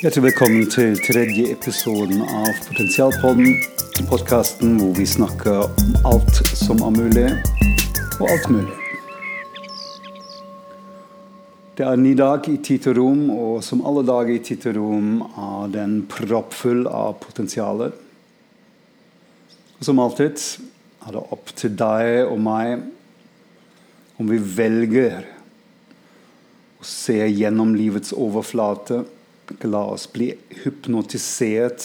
Hjertelig velkommen til tredje episoden av Potensialpodden. Podkasten hvor vi snakker om alt som er mulig, og alt mulig. Det er ny dag i tid og rom, og som alle dager i tid og rom er den proppfull av potensialer. Og som alltid er det opp til deg og meg om vi velger å se gjennom livets overflate la oss bli hypnotisert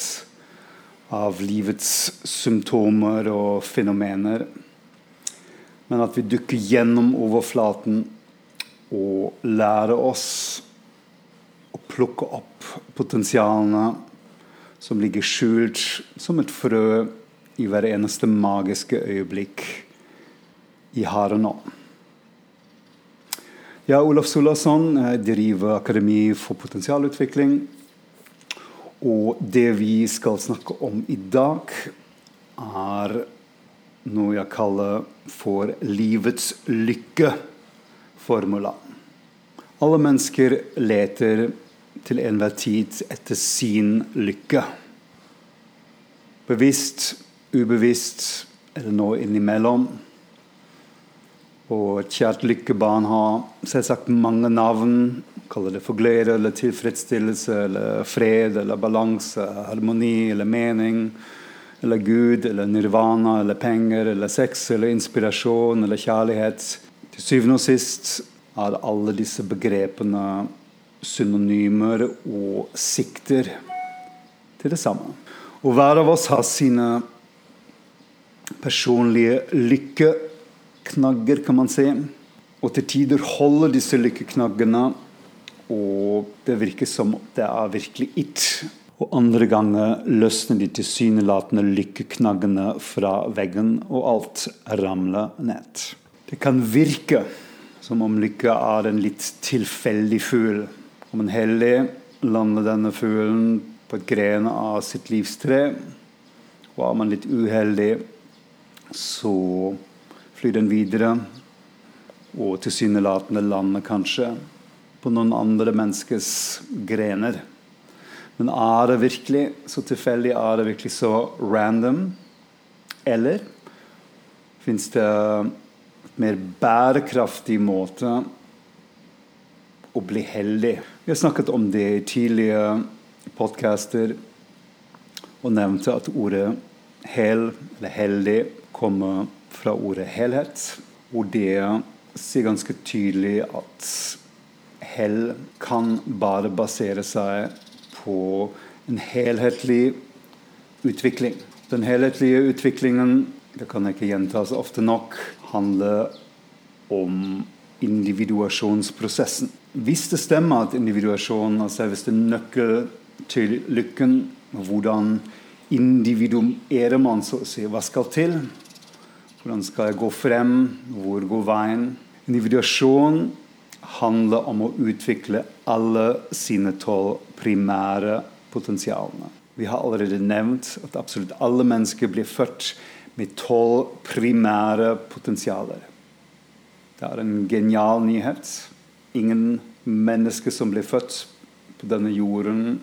av livets symptomer og fenomener. Men at vi dukker gjennom overflaten og lærer oss å plukke opp potensialene som ligger skjult som et frø i hver eneste magiske øyeblikk i her og nå. Ja, Olaf Solasson driver Akademi for potensialutvikling. Og det vi skal snakke om i dag, er noe jeg kaller for livets lykkeformula. Alle mennesker leter til enhver tid etter sin lykke. Bevisst, ubevisst eller noe innimellom. Og et kjært lykkebarn har selvsagt mange navn. Kaller det for glede eller tilfredsstillelse eller fred eller balanse, harmoni eller mening. Eller Gud eller nirvana eller penger eller sex eller inspirasjon eller kjærlighet. Til syvende og sist er alle disse begrepene synonymer og sikter til det samme. Og hver av oss har sine personlige lykke knagger, kan man si. Og til tider holder disse lykkeknaggene, og det virker som det er virkelig it. Og andre ganger løsner de tilsynelatende lykkeknaggene fra veggen, og alt ramler ned. Det kan virke som om lykke er en litt tilfeldig fugl. Om en heldig lander denne fuglen på et gren av sitt livstre, og er man litt uheldig, så flyr den videre og tilsynelatende lander kanskje på noen andre menneskers grener. Men er det virkelig så tilfeldig? Er det virkelig så random? Eller fins det et mer bærekraftig måte å bli heldig? Vi har snakket om det i tidlige podcaster og nevnte at ordet hel eller heldig kommer fra ordet helhet. Og det sier ganske tydelig at hell kan bare basere seg på en helhetlig utvikling. Den helhetlige utviklingen, det kan ikke gjentas ofte nok, handler om individuasjonsprosessen. Hvis det stemmer at individuasjon er selveste nøkkel til lykken, hvordan individuerer man så å si, hva skal til? Hvordan skal jeg gå frem? Hvor går veien? Individuasjon handler om å utvikle alle sine tolv primære potensialene. Vi har allerede nevnt at absolutt alle mennesker blir født med tolv primære potensialer. Det er en genial nyhet. Ingen mennesker som blir født på denne jorden,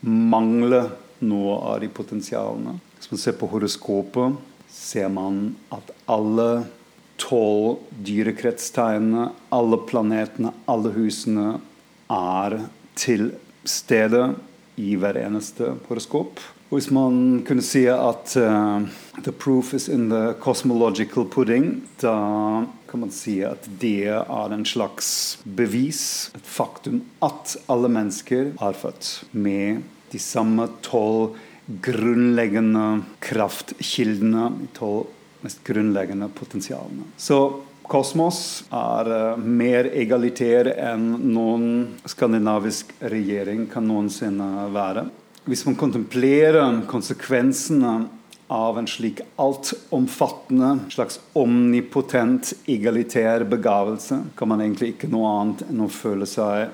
mangler noe av de potensialene. Hvis man ser på horoskopet ser man at alle tolv dyrekretstegnene, alle planetene, alle husene er til stede i hver eneste horoskop. Hvis man kunne si at uh, 'the proof is in the cosmological pudding', da kan man si at det er en slags bevis, et faktum, at alle mennesker er født med de samme tolv grunnleggende kraftkildene, de tolv mest grunnleggende potensialene. Så kosmos er uh, mer egalitær enn noen skandinavisk regjering kan noensinne være. Hvis man kontemplerer konsekvensene av en slik altomfattende, slags omnipotent, egalitær begavelse, kan man egentlig ikke noe annet enn å føle seg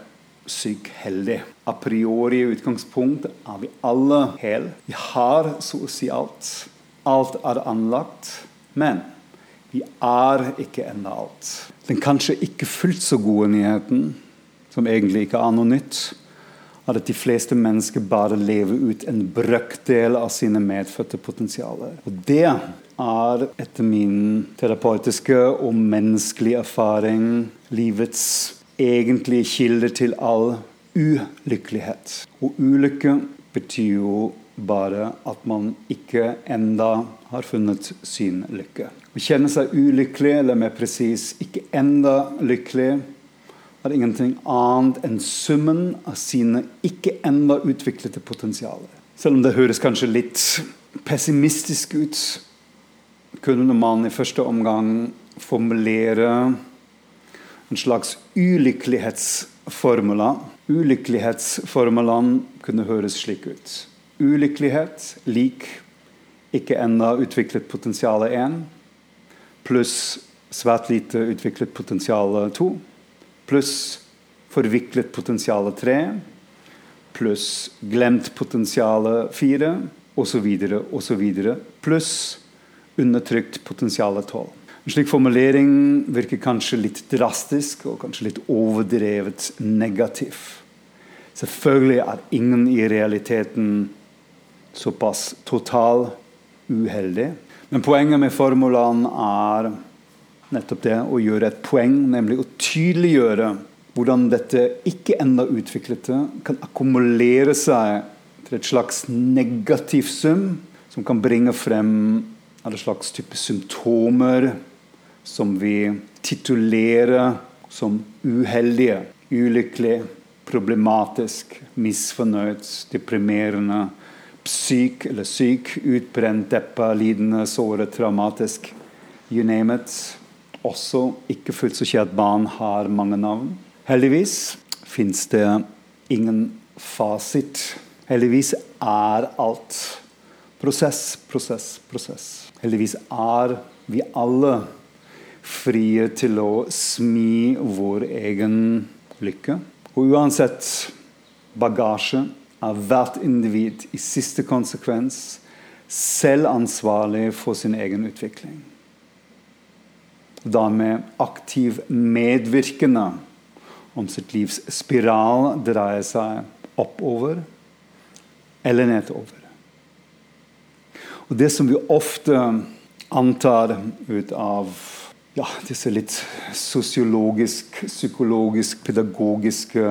syk heldig. A priori utgangspunkt er vi alle hel. Vi har så å si alt. Alt er anlagt. Men vi er ikke ennå alt. Den kanskje ikke fullt så gode nyheten, som egentlig ikke er noe nytt, er at de fleste mennesker bare lever ut en brøkdel av sine medfødte potensialer. Og det er etter min terapeutiske og menneskelige erfaring livets egentlige kilde til all ulykkelighet. Og ulykke betyr jo bare at man ikke enda har funnet sin lykke. Å kjenne seg ulykkelig, eller mer presis ikke enda lykkelig, er ingenting annet enn summen av sine ikke enda utviklede potensialer. Selv om det høres kanskje litt pessimistisk ut, kunne man i første omgang formulere en slags ulykkelighetsformula. Ulykkelighetsformulaen kunne høres slik ut. Ulykkelighet lik ikke enda utviklet potensial 1 pluss svært lite utviklet potensial 2 pluss forviklet potensial 3 pluss glemt potensial 4 osv. osv. pluss undertrykt potensial 12. En slik formulering virker kanskje litt drastisk og kanskje litt overdrevet negativ. Selvfølgelig er ingen i realiteten såpass total uheldig. Men poenget med formulaen er nettopp det å gjøre et poeng, nemlig å tydeliggjøre hvordan dette ikke enda utviklede kan akkumulere seg til et slags negativ sum som kan bringe frem alle slags type symptomer som vi titulerer som uheldige, ulykkelig, problematisk, misfornøyd, deprimerende, syk eller syk, utbrent, deppa, lidende, såret, traumatisk. You name it. Også ikke fullt så kjært barn har mange navn. Heldigvis fins det ingen fasit. Heldigvis er alt prosess, prosess, prosess. Heldigvis er vi alle frie til å smi vår egen lykke. Og uansett bagasje er hvert individ i siste konsekvens selv ansvarlig for sin egen utvikling. Da med aktiv medvirkende om sitt livs spiral dreier seg oppover eller nedover. Og Det som vi ofte antar ut av ja, disse litt sosiologisk, psykologisk, pedagogiske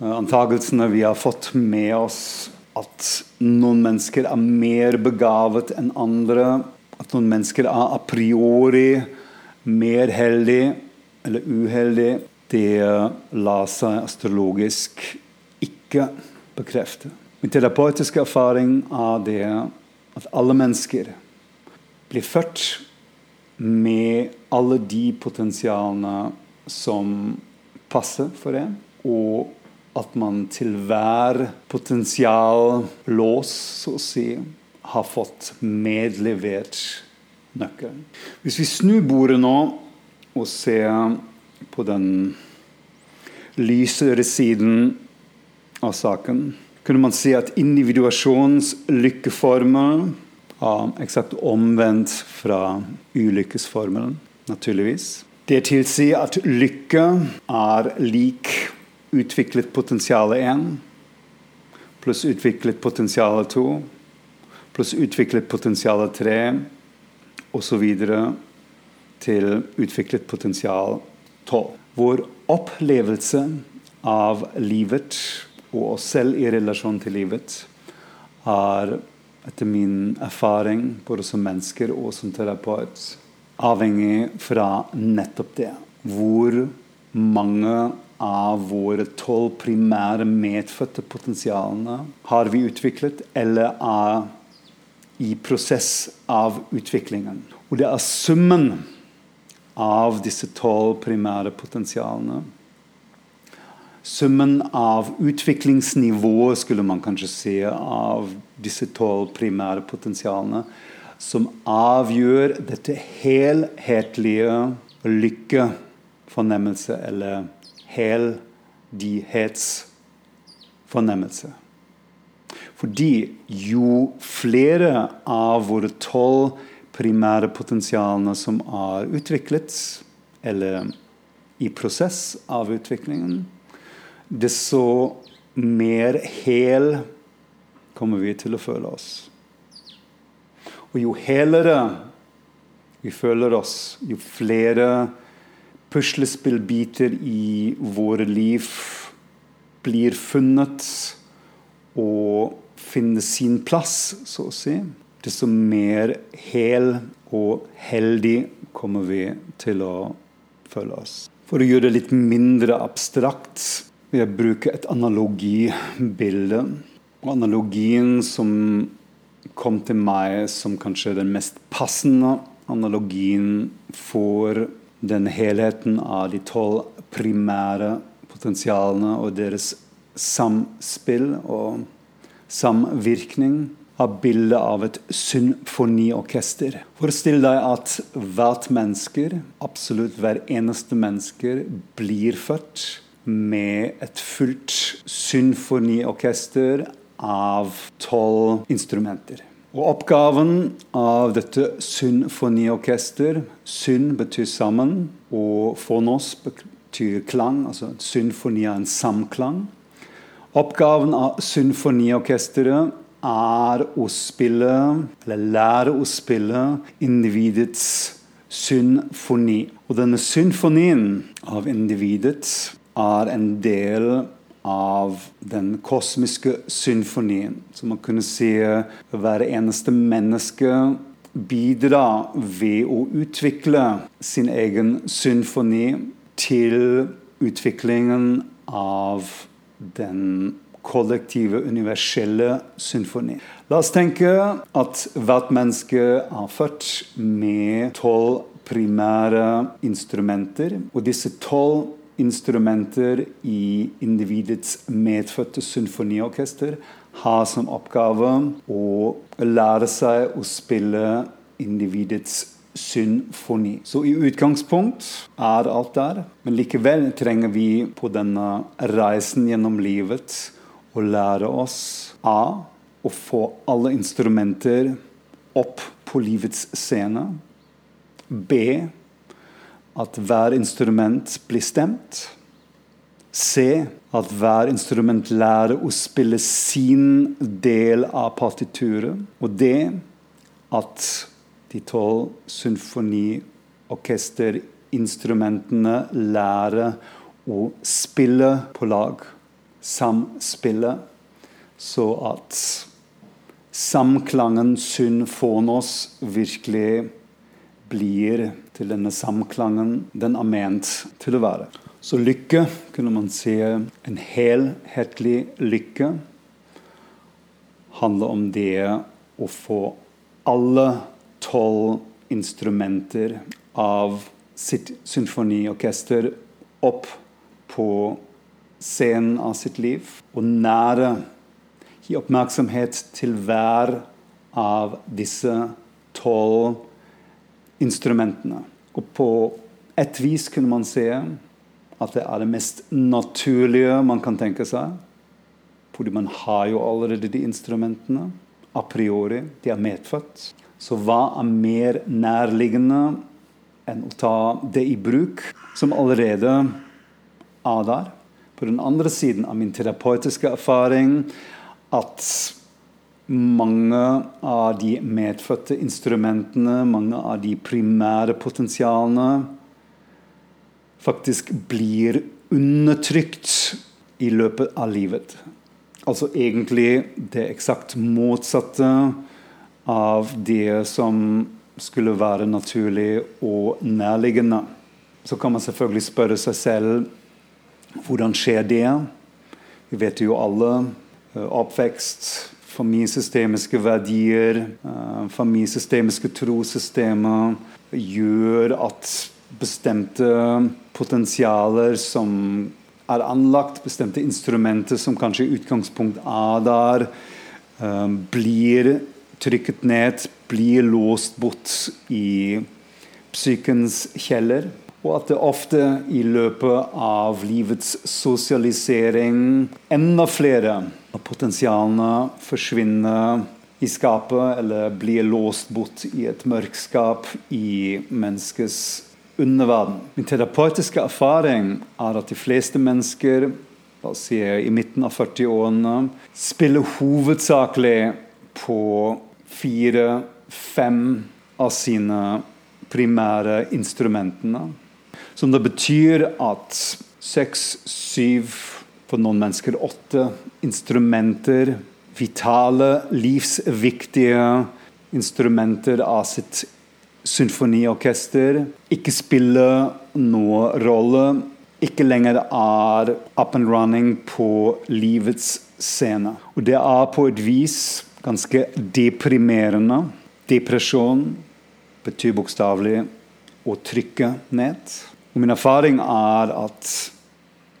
antakelsene antagelsene vi har fått med oss at noen mennesker er mer begavet enn andre. At noen mennesker er a priori mer heldig eller uheldig. Det lar seg astrologisk ikke bekrefte. Min terapeutiske erfaring er det at alle mennesker blir født med alle de potensialene som passer for en. Og at man til hver potensiallås, så å si, har fått medlevert nøkkelen. Hvis vi snur bordet nå og ser på den lysere siden av saken, kunne man si at individuasjonens lykkeformel er eksakt omvendt fra ulykkesformelen, naturligvis. Det tilsier at lykke er lik utviklet potensial 1 pluss utviklet potensial 2 pluss utviklet potensial 3 osv. til utviklet potensial 12. Vår opplevelse av livet og oss selv i relasjon til livet er etter min erfaring både som mennesker og som terapeut avhengig fra nettopp det. Hvor mange av våre tolv primære medfødte potensialene har vi utviklet, eller er i prosess av utviklingen. Og det er summen av disse tolv primære potensialene. Summen av utviklingsnivået, skulle man kanskje si, av disse tolv primære potensialene, som avgjør dette helhetlige lykkefornemmelse eller heldighetsfornemmelse. Fordi jo flere av våre tolv primære potensialene som er utviklet, eller i prosess av utviklingen, desto mer hel kommer vi til å føle oss. Og jo helere vi føler oss, jo flere puslespillbiter i våre liv blir funnet og finner sin plass, så å si, desto mer hel og heldig kommer vi til å føle oss. For å gjøre det litt mindre abstrakt jeg bruke et analogibilde. Og analogien som kom til meg som kanskje den mest passende analogien for den helheten av de tolv primære potensialene og deres samspill og samvirkning av bildet av et symfoniorkester. Forestill deg at hvert menneske, absolutt hver eneste menneske, blir født med et fullt symfoniorkester av tolv instrumenter. Og Oppgaven av dette symfoniorkester Syn betyr sammen, og fonos betyr klang. altså Symfoni er en samklang. Oppgaven av symfoniorkesteret er å spille, eller lære å spille, individets symfoni. Og denne symfonien av individet er en del av den kosmiske symfonien. Så man kunne si hver eneste menneske bidrar ved å utvikle sin egen symfoni til utviklingen av den kollektive, universelle symfoni. La oss tenke at hvert menneske er født med tolv primære instrumenter. Og disse tolv instrumenter i individets medfødte symfoniorkester har som oppgave å lære seg å spille individets symfoni. Så i utgangspunkt er alt der, men likevel trenger vi på denne reisen gjennom livet å lære oss A. Å få alle instrumenter opp på livets scene. B. At hver instrument blir stemt. C. At hver instrument lærer å spille sin del av partituret. Og D. At de tolv symfoniorkesterinstrumentene lærer å spille på lag Samspille. så at samklangen symfonos virkelig blir til denne samklangen den er ment til å være. Så lykke, kunne man si, en helhetlig lykke, handler om det å få alle tolv instrumenter av sitt symfoniorkester opp på scenen av sitt liv og nære gi oppmerksomhet til hver av disse tolv instrumentene. Og på et vis kunne man se at det er det mest naturlige man kan tenke seg. Fordi man har jo allerede de instrumentene a priori. De er medfødt. Så hva er mer nærliggende enn å ta det i bruk som allerede er der? på den andre siden av min terapeutiske erfaring at mange av de medfødte instrumentene, mange av de primære potensialene, faktisk blir undertrykt i løpet av livet. Altså egentlig det eksakt motsatte av det som skulle være naturlig og nærliggende. Så kan man selvfølgelig spørre seg selv hvordan skjer det? Vi vet jo alle eh, oppvekst, familiesystemiske verdier, eh, familiesystemiske trossystemer gjør at bestemte potensialer som er anlagt, bestemte instrumenter som kanskje i utgangspunkt er der, eh, blir trykket ned, blir låst bort i psykens kjeller. Og at det ofte i løpet av livets sosialisering enda flere av potensialene forsvinner i skapet eller blir låst bort i et mørkskap i menneskets underverden. Min terapeutiske erfaring er at de fleste mennesker la i midten av 40-årene, spiller hovedsakelig på fire-fem av sine primære instrumentene. Som det betyr at seks, syv, for noen mennesker åtte instrumenter, vitale, livsviktige instrumenter av sitt symfoniorkester, ikke spiller noen rolle, ikke lenger er up and running på livets scene. Og det er på et vis ganske deprimerende. Depresjon betyr bokstavelig å trykke ned. Og min erfaring er at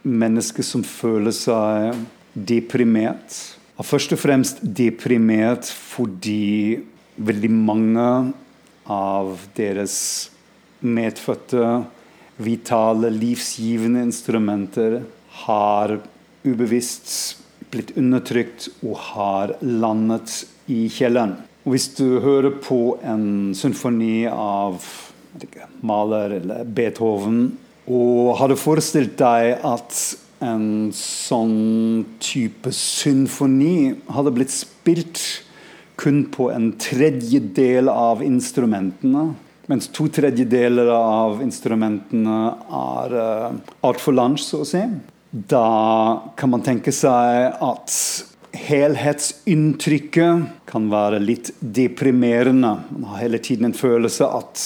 mennesker som føler seg deprimert, er først og fremst deprimert fordi veldig mange av deres medfødte, vitale, livsgivende instrumenter har ubevisst blitt undertrykt og har landet i kjelleren. Og hvis du hører på en symfoni av Maler eller Beethoven og hadde forestilt deg at en sånn type symfoni hadde blitt spilt kun på en tredjedel av instrumentene, mens to tredjedeler av instrumentene er uh, altfor lunch, så å si. Da kan man tenke seg at helhetsinntrykket kan være litt deprimerende. Man har hele tiden en følelse at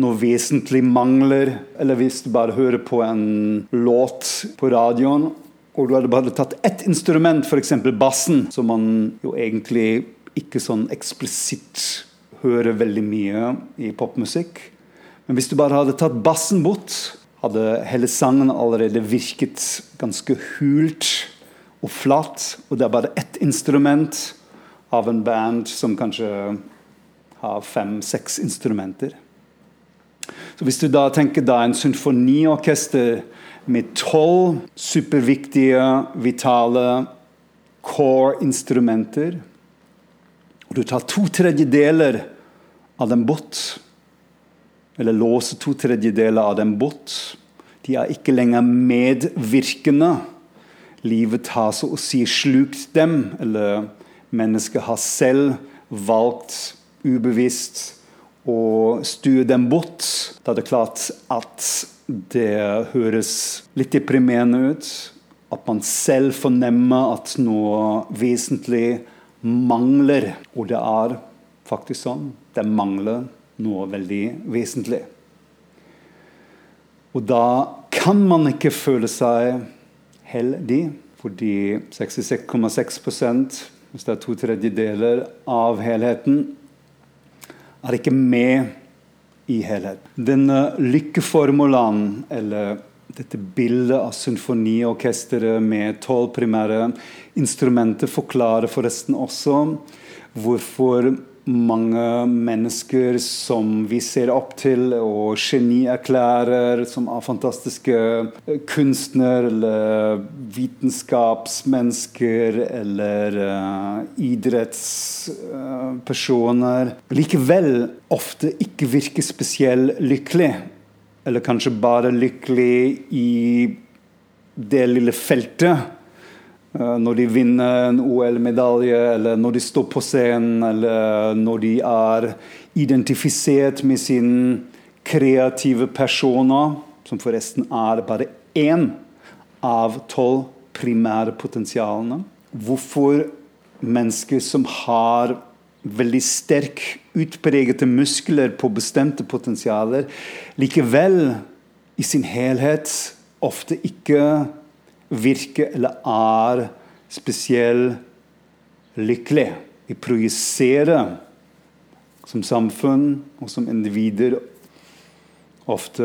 noe vesentlig mangler. Eller hvis du bare hører på en låt på radioen, og du hadde bare tatt ett instrument, f.eks. bassen, som man jo egentlig ikke sånn eksplisitt hører veldig mye i popmusikk. Men hvis du bare hadde tatt bassen bort, hadde hele sangen allerede virket ganske hult og flat. Og det er bare ett instrument av en band som kanskje har fem-seks instrumenter. Så Hvis du da tenker da en symfoniorkester med tolv superviktige, vitale core-instrumenter og Du tar to tredjedeler av dem bort, eller låser to tredjedeler av dem bort. De er ikke lenger medvirkende livet har så å si slukt dem, eller mennesket har selv valgt ubevisst å stue dem bort, da er det klart at det høres litt deprimerende ut. At man selv fornemmer at noe vesentlig mangler. Og det er faktisk sånn. Det mangler noe veldig vesentlig. Og da kan man ikke føle seg heldig, fordi 66,6 hvis det er to tredjedeler av helheten, er ikke med i helhet. Denne lykkeformulaen, eller dette bildet av symfoniorkesteret med tolv primære instrumenter, forklarer forresten også hvorfor mange mennesker som vi ser opp til og genierklærer som er fantastiske kunstner eller vitenskapsmennesker eller uh, idrettspersoner, likevel ofte ikke virker spesielt lykkelig. Eller kanskje bare lykkelig i det lille feltet Eh, når de vinner en OL-medalje, eller når de står på scenen, eller når de er identifisert med sin kreative personer, som forresten er bare én av tolv primære potensialene. Hvorfor mennesker som har veldig sterk utpregede muskler på bestemte potensialer, likevel i sin helhet ofte ikke virker eller er spesielt lykkelig. Vi projiserer som samfunn og som individer ofte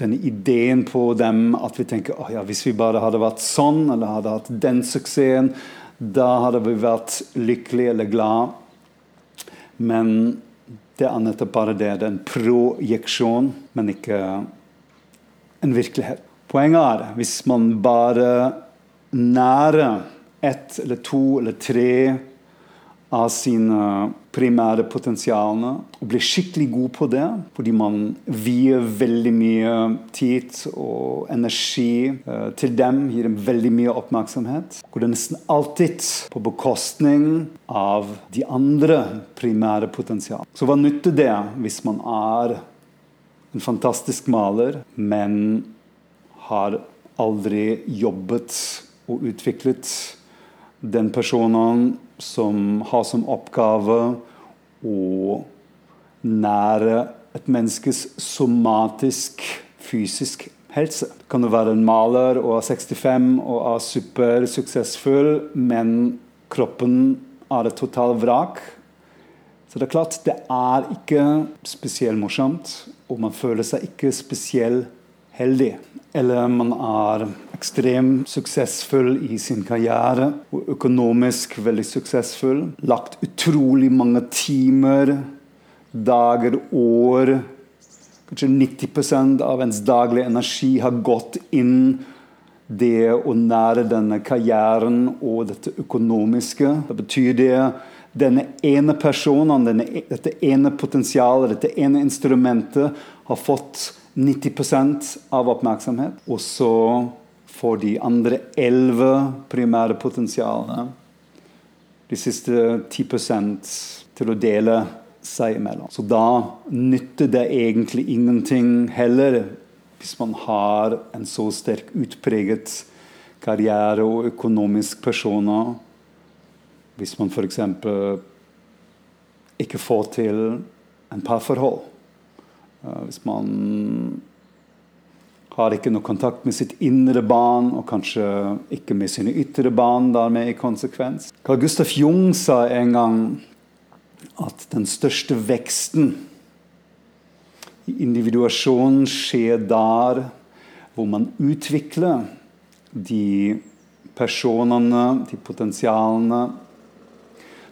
denne ideen på dem at vi tenker oh ja, hvis vi bare hadde vært sånn eller hadde hatt den suksessen, da hadde vi vært lykkelige eller glad. Men det er nettopp bare det. Det er en projeksjon, men ikke en virkelighet. Poenget er hvis man bare nærer ett eller to eller tre av sine primære potensialene og blir skikkelig god på det, fordi man vier veldig mye tid og energi eh, til dem, gir dem veldig mye oppmerksomhet. Går det nesten alltid på bekostning av de andre primære potensialene. Så hva nytter det hvis man er en fantastisk maler, men har aldri jobbet og utviklet den personen som har som oppgave å nære et menneskes somatisk, fysisk helse. Kan du være en maler og er 65 og er supersuksessfull, men kroppen er et totalt vrak? Så det er klart, det er ikke spesielt morsomt, og man føler seg ikke spesielt heldig. Eller man er ekstremt suksessfull i sin karriere og økonomisk veldig suksessfull. Lagt utrolig mange timer, dager, år. Kanskje 90% av ens daglige energi har gått inn det å nære denne karrieren og dette økonomiske. Det betyr det denne ene personen, denne, dette ene potensialet, dette ene instrumentet, har fått 90 av oppmerksomhet. Og så får de andre elleve primære potensialene de siste 10 til å dele seg imellom. Så da nytter det egentlig ingenting heller hvis man har en så sterk utpreget karriere og økonomisk personer. Hvis man f.eks. ikke får til en parforhold. Hvis man har ikke noe kontakt med sitt indre barn, og kanskje ikke med sine ytre barn, dermed i konsekvens. Carl Gustav Jung sa en gang at den største veksten i individuasjonen skjer der hvor man utvikler de personene, de potensialene,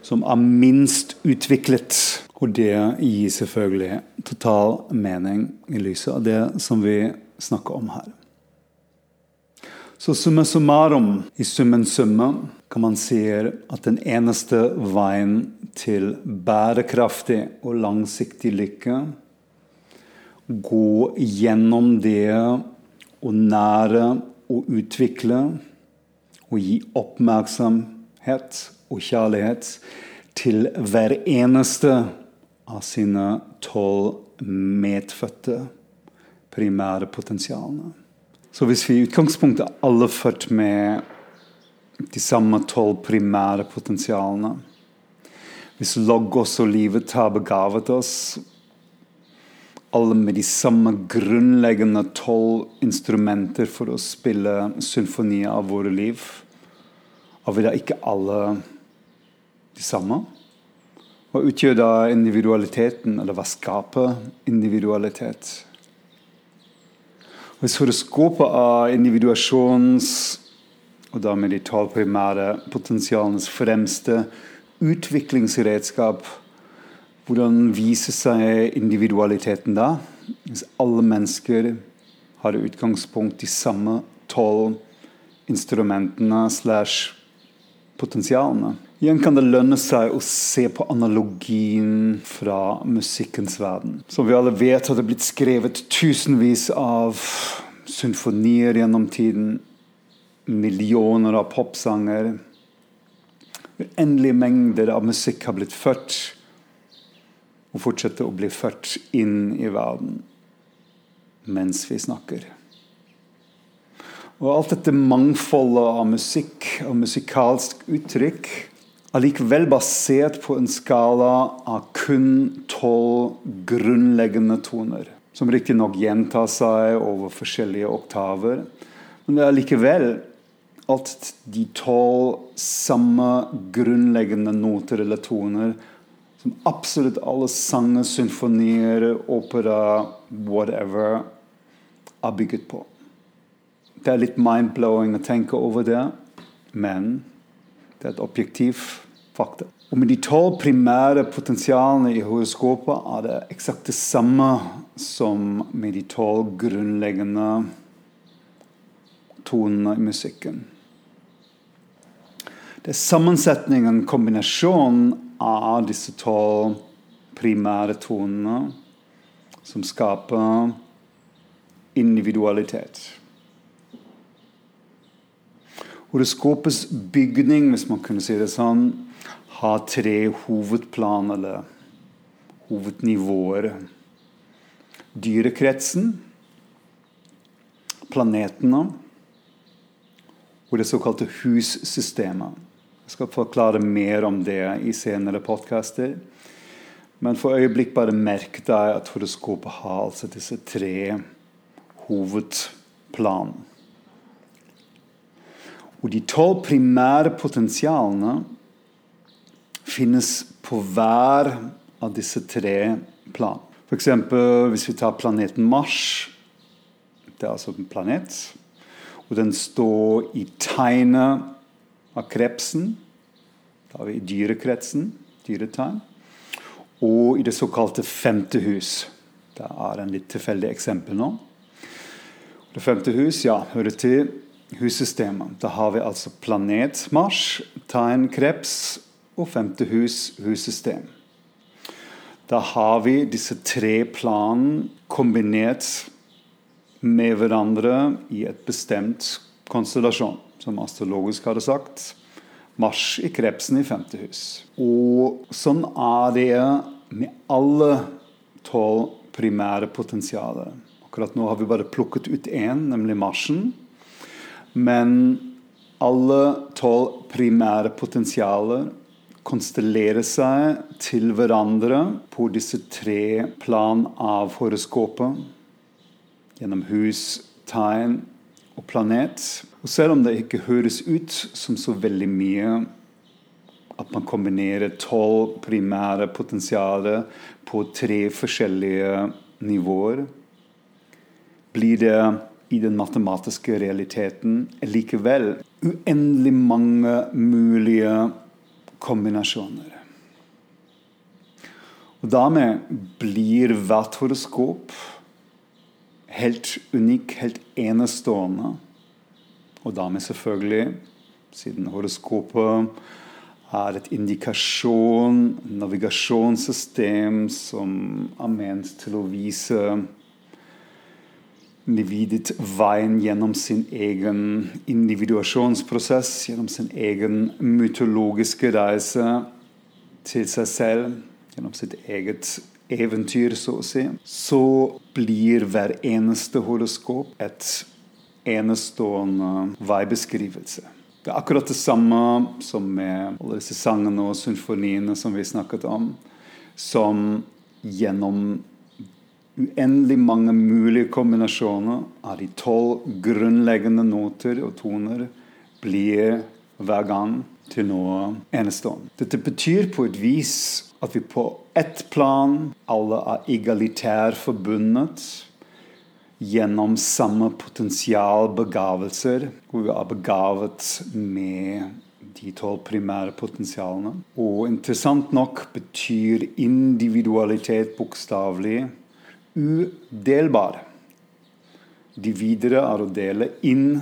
som er minst utviklet og det gir selvfølgelig total mening i lyset av det som vi snakker om her. Så summa summarum, i summen summe, kan man si at den eneste veien til bærekraftig og langsiktig lykke gå gjennom det å nære og utvikle og gi oppmerksomhet og kjærlighet til hver eneste av sine tolv medfødte primære potensialene. Så hvis vi i utgangspunktet er alle født med de samme tolv primære potensialene Hvis logos og livet har begavet oss alle med de samme grunnleggende tolv instrumenter for å spille symfonier av våre liv, er vi da ikke alle de samme? Hva utgjør da individualiteten, eller hva skaper individualitet? Hvis horoskopet av individuasjons, og da med de tolv primære potensialenes fremste utviklingsredskap, hvordan viser seg individualiteten da? Hvis alle mennesker har i utgangspunkt de samme tolv instrumentene slash potensialene. Igjen kan det lønne seg å se på analogien fra musikkens verden. Som vi alle vet, har det blitt skrevet tusenvis av symfonier gjennom tiden. Millioner av popsanger. Uendelige mengder av musikk har blitt født og fortsetter å bli født inn i verden mens vi snakker. Og alt dette mangfoldet av musikk og musikalsk uttrykk allikevel basert på en skala av kun tolv grunnleggende toner. Som riktignok gjentar seg over forskjellige oktaver. Men det er likevel at de tolv samme grunnleggende noter eller toner som absolutt alle sanger, symfonier, opera, whatever, er bygget på. Det er litt mind-blowing å tenke over det, men det er et objektiv fakta. Og med de tolv primære potensialene i horoskopet er det eksakt det samme som med de tolv grunnleggende tonene i musikken. Det er sammensetningen, kombinasjonen av disse tolv primære tonene som skaper individualitet. Horoskopets bygning, hvis man kunne si det sånn, har tre hovedplan, eller hovednivåer. Dyrekretsen, planetene og det såkalte hussystemet. Jeg skal forklare mer om det i senere podkaster. Men for øyeblikk bare merk deg at horoskopet har altså disse tre hovedplan. Og de tolv primære potensialene finnes på hver av disse tre planene. F.eks. hvis vi tar planeten Mars. Det er altså en planet. Og den står i tegnet av krepsen. Da er vi dyrekretsen. Dyretegn. Og i det såkalte femte hus. Det er en litt tilfeldig eksempel nå. Det femte hus ja, hører til hussystemet. Da har vi altså planet Mars, tegn kreps og femte hus hussystem. Da har vi disse tre planene kombinert med hverandre i et bestemt konstellasjon, som astrologisk hadde sagt. Mars i krepsen i femte hus. Og sånn er det med alle tolv primære potensialer. Akkurat nå har vi bare plukket ut én, nemlig marsjen. Men alle tolv primære potensialer konstellerer seg til hverandre på disse tre plan av horoskopet. Gjennom hus, tegn og planet. Og selv om det ikke høres ut som så veldig mye at man kombinerer tolv primære potensialer på tre forskjellige nivåer, blir det i den matematiske realiteten likevel uendelig mange mulige kombinasjoner. Og Dermed blir hvert horoskop helt unik, helt enestående. Og dermed selvfølgelig, siden horoskopet er et indikasjon, navigasjonssystem som er ment til å vise individet veien gjennom sin egen individuasjonsprosess, gjennom sin egen mytologiske reise til seg selv, gjennom sitt eget eventyr, så å si, så blir hver eneste horoskop et enestående veibeskrivelse. Det er akkurat det samme som med alle disse sangene og symfoniene som vi snakket om, som gjennom uendelig mange mulige kombinasjoner av de tolv grunnleggende noter og toner blir hver gang til noe enestående. Dette betyr på et vis at vi på ett plan alle er egalitær forbundet gjennom samme potensialbegavelser, hvor vi er begavet med de tolv primære potensialene. Og interessant nok betyr individualitet bokstavelig udelbar. De videre er å dele inn.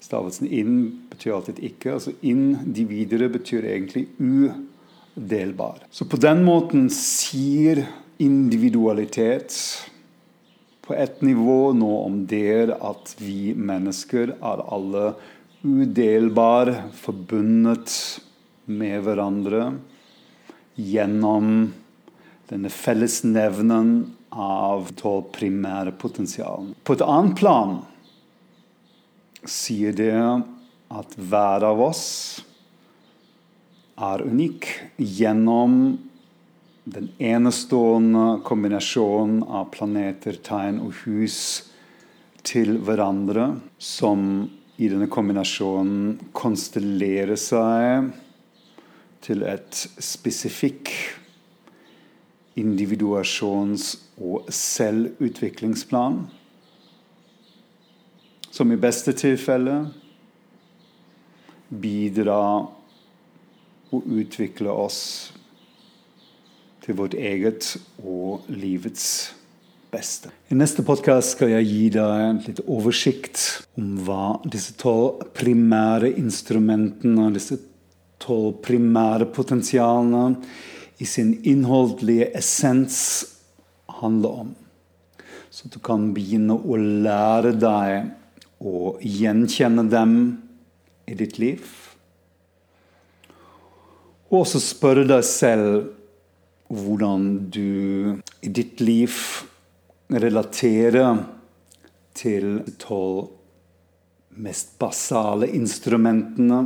Stavelsen 'inn' betyr alltid 'ikke'. altså 'inn', de videre, betyr egentlig udelbar. Så på den måten sier individualitet på et nivå nå om det at vi mennesker er alle udelbar forbundet med hverandre gjennom denne fellesnevnen av tolv primære potensial. På et annet plan sier det at hver av oss er unik gjennom den enestående kombinasjonen av planeter, tegn og hus til hverandre, som i denne kombinasjonen konstellerer seg til et spesifikk individuasjons- og selvutviklingsplan. Som i beste tilfelle bidrar og utvikler oss til vårt eget og livets beste. I neste podkast skal jeg gi deg en litt oversikt om hva disse tolv primære instrumentene, disse tolv primære potensialene i sin innholdelige essens handler om. Så du kan begynne å lære deg å gjenkjenne dem i ditt liv. Og også spørre deg selv hvordan du i ditt liv relaterer til de tolv mest basale instrumentene.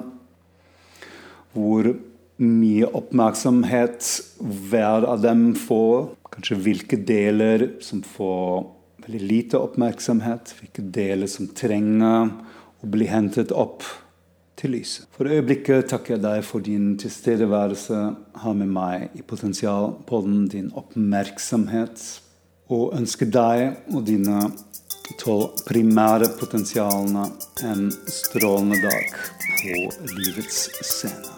Hvor mye oppmerksomhet hver av dem får. Kanskje hvilke deler som får veldig lite oppmerksomhet. Hvilke deler som trenger å bli hentet opp til lyset. For øyeblikket takker jeg deg for din tilstedeværelse her med meg i Potensialpodden, din oppmerksomhet, og ønsker deg og dine tolv primære potensialene en strålende dag på livets scene.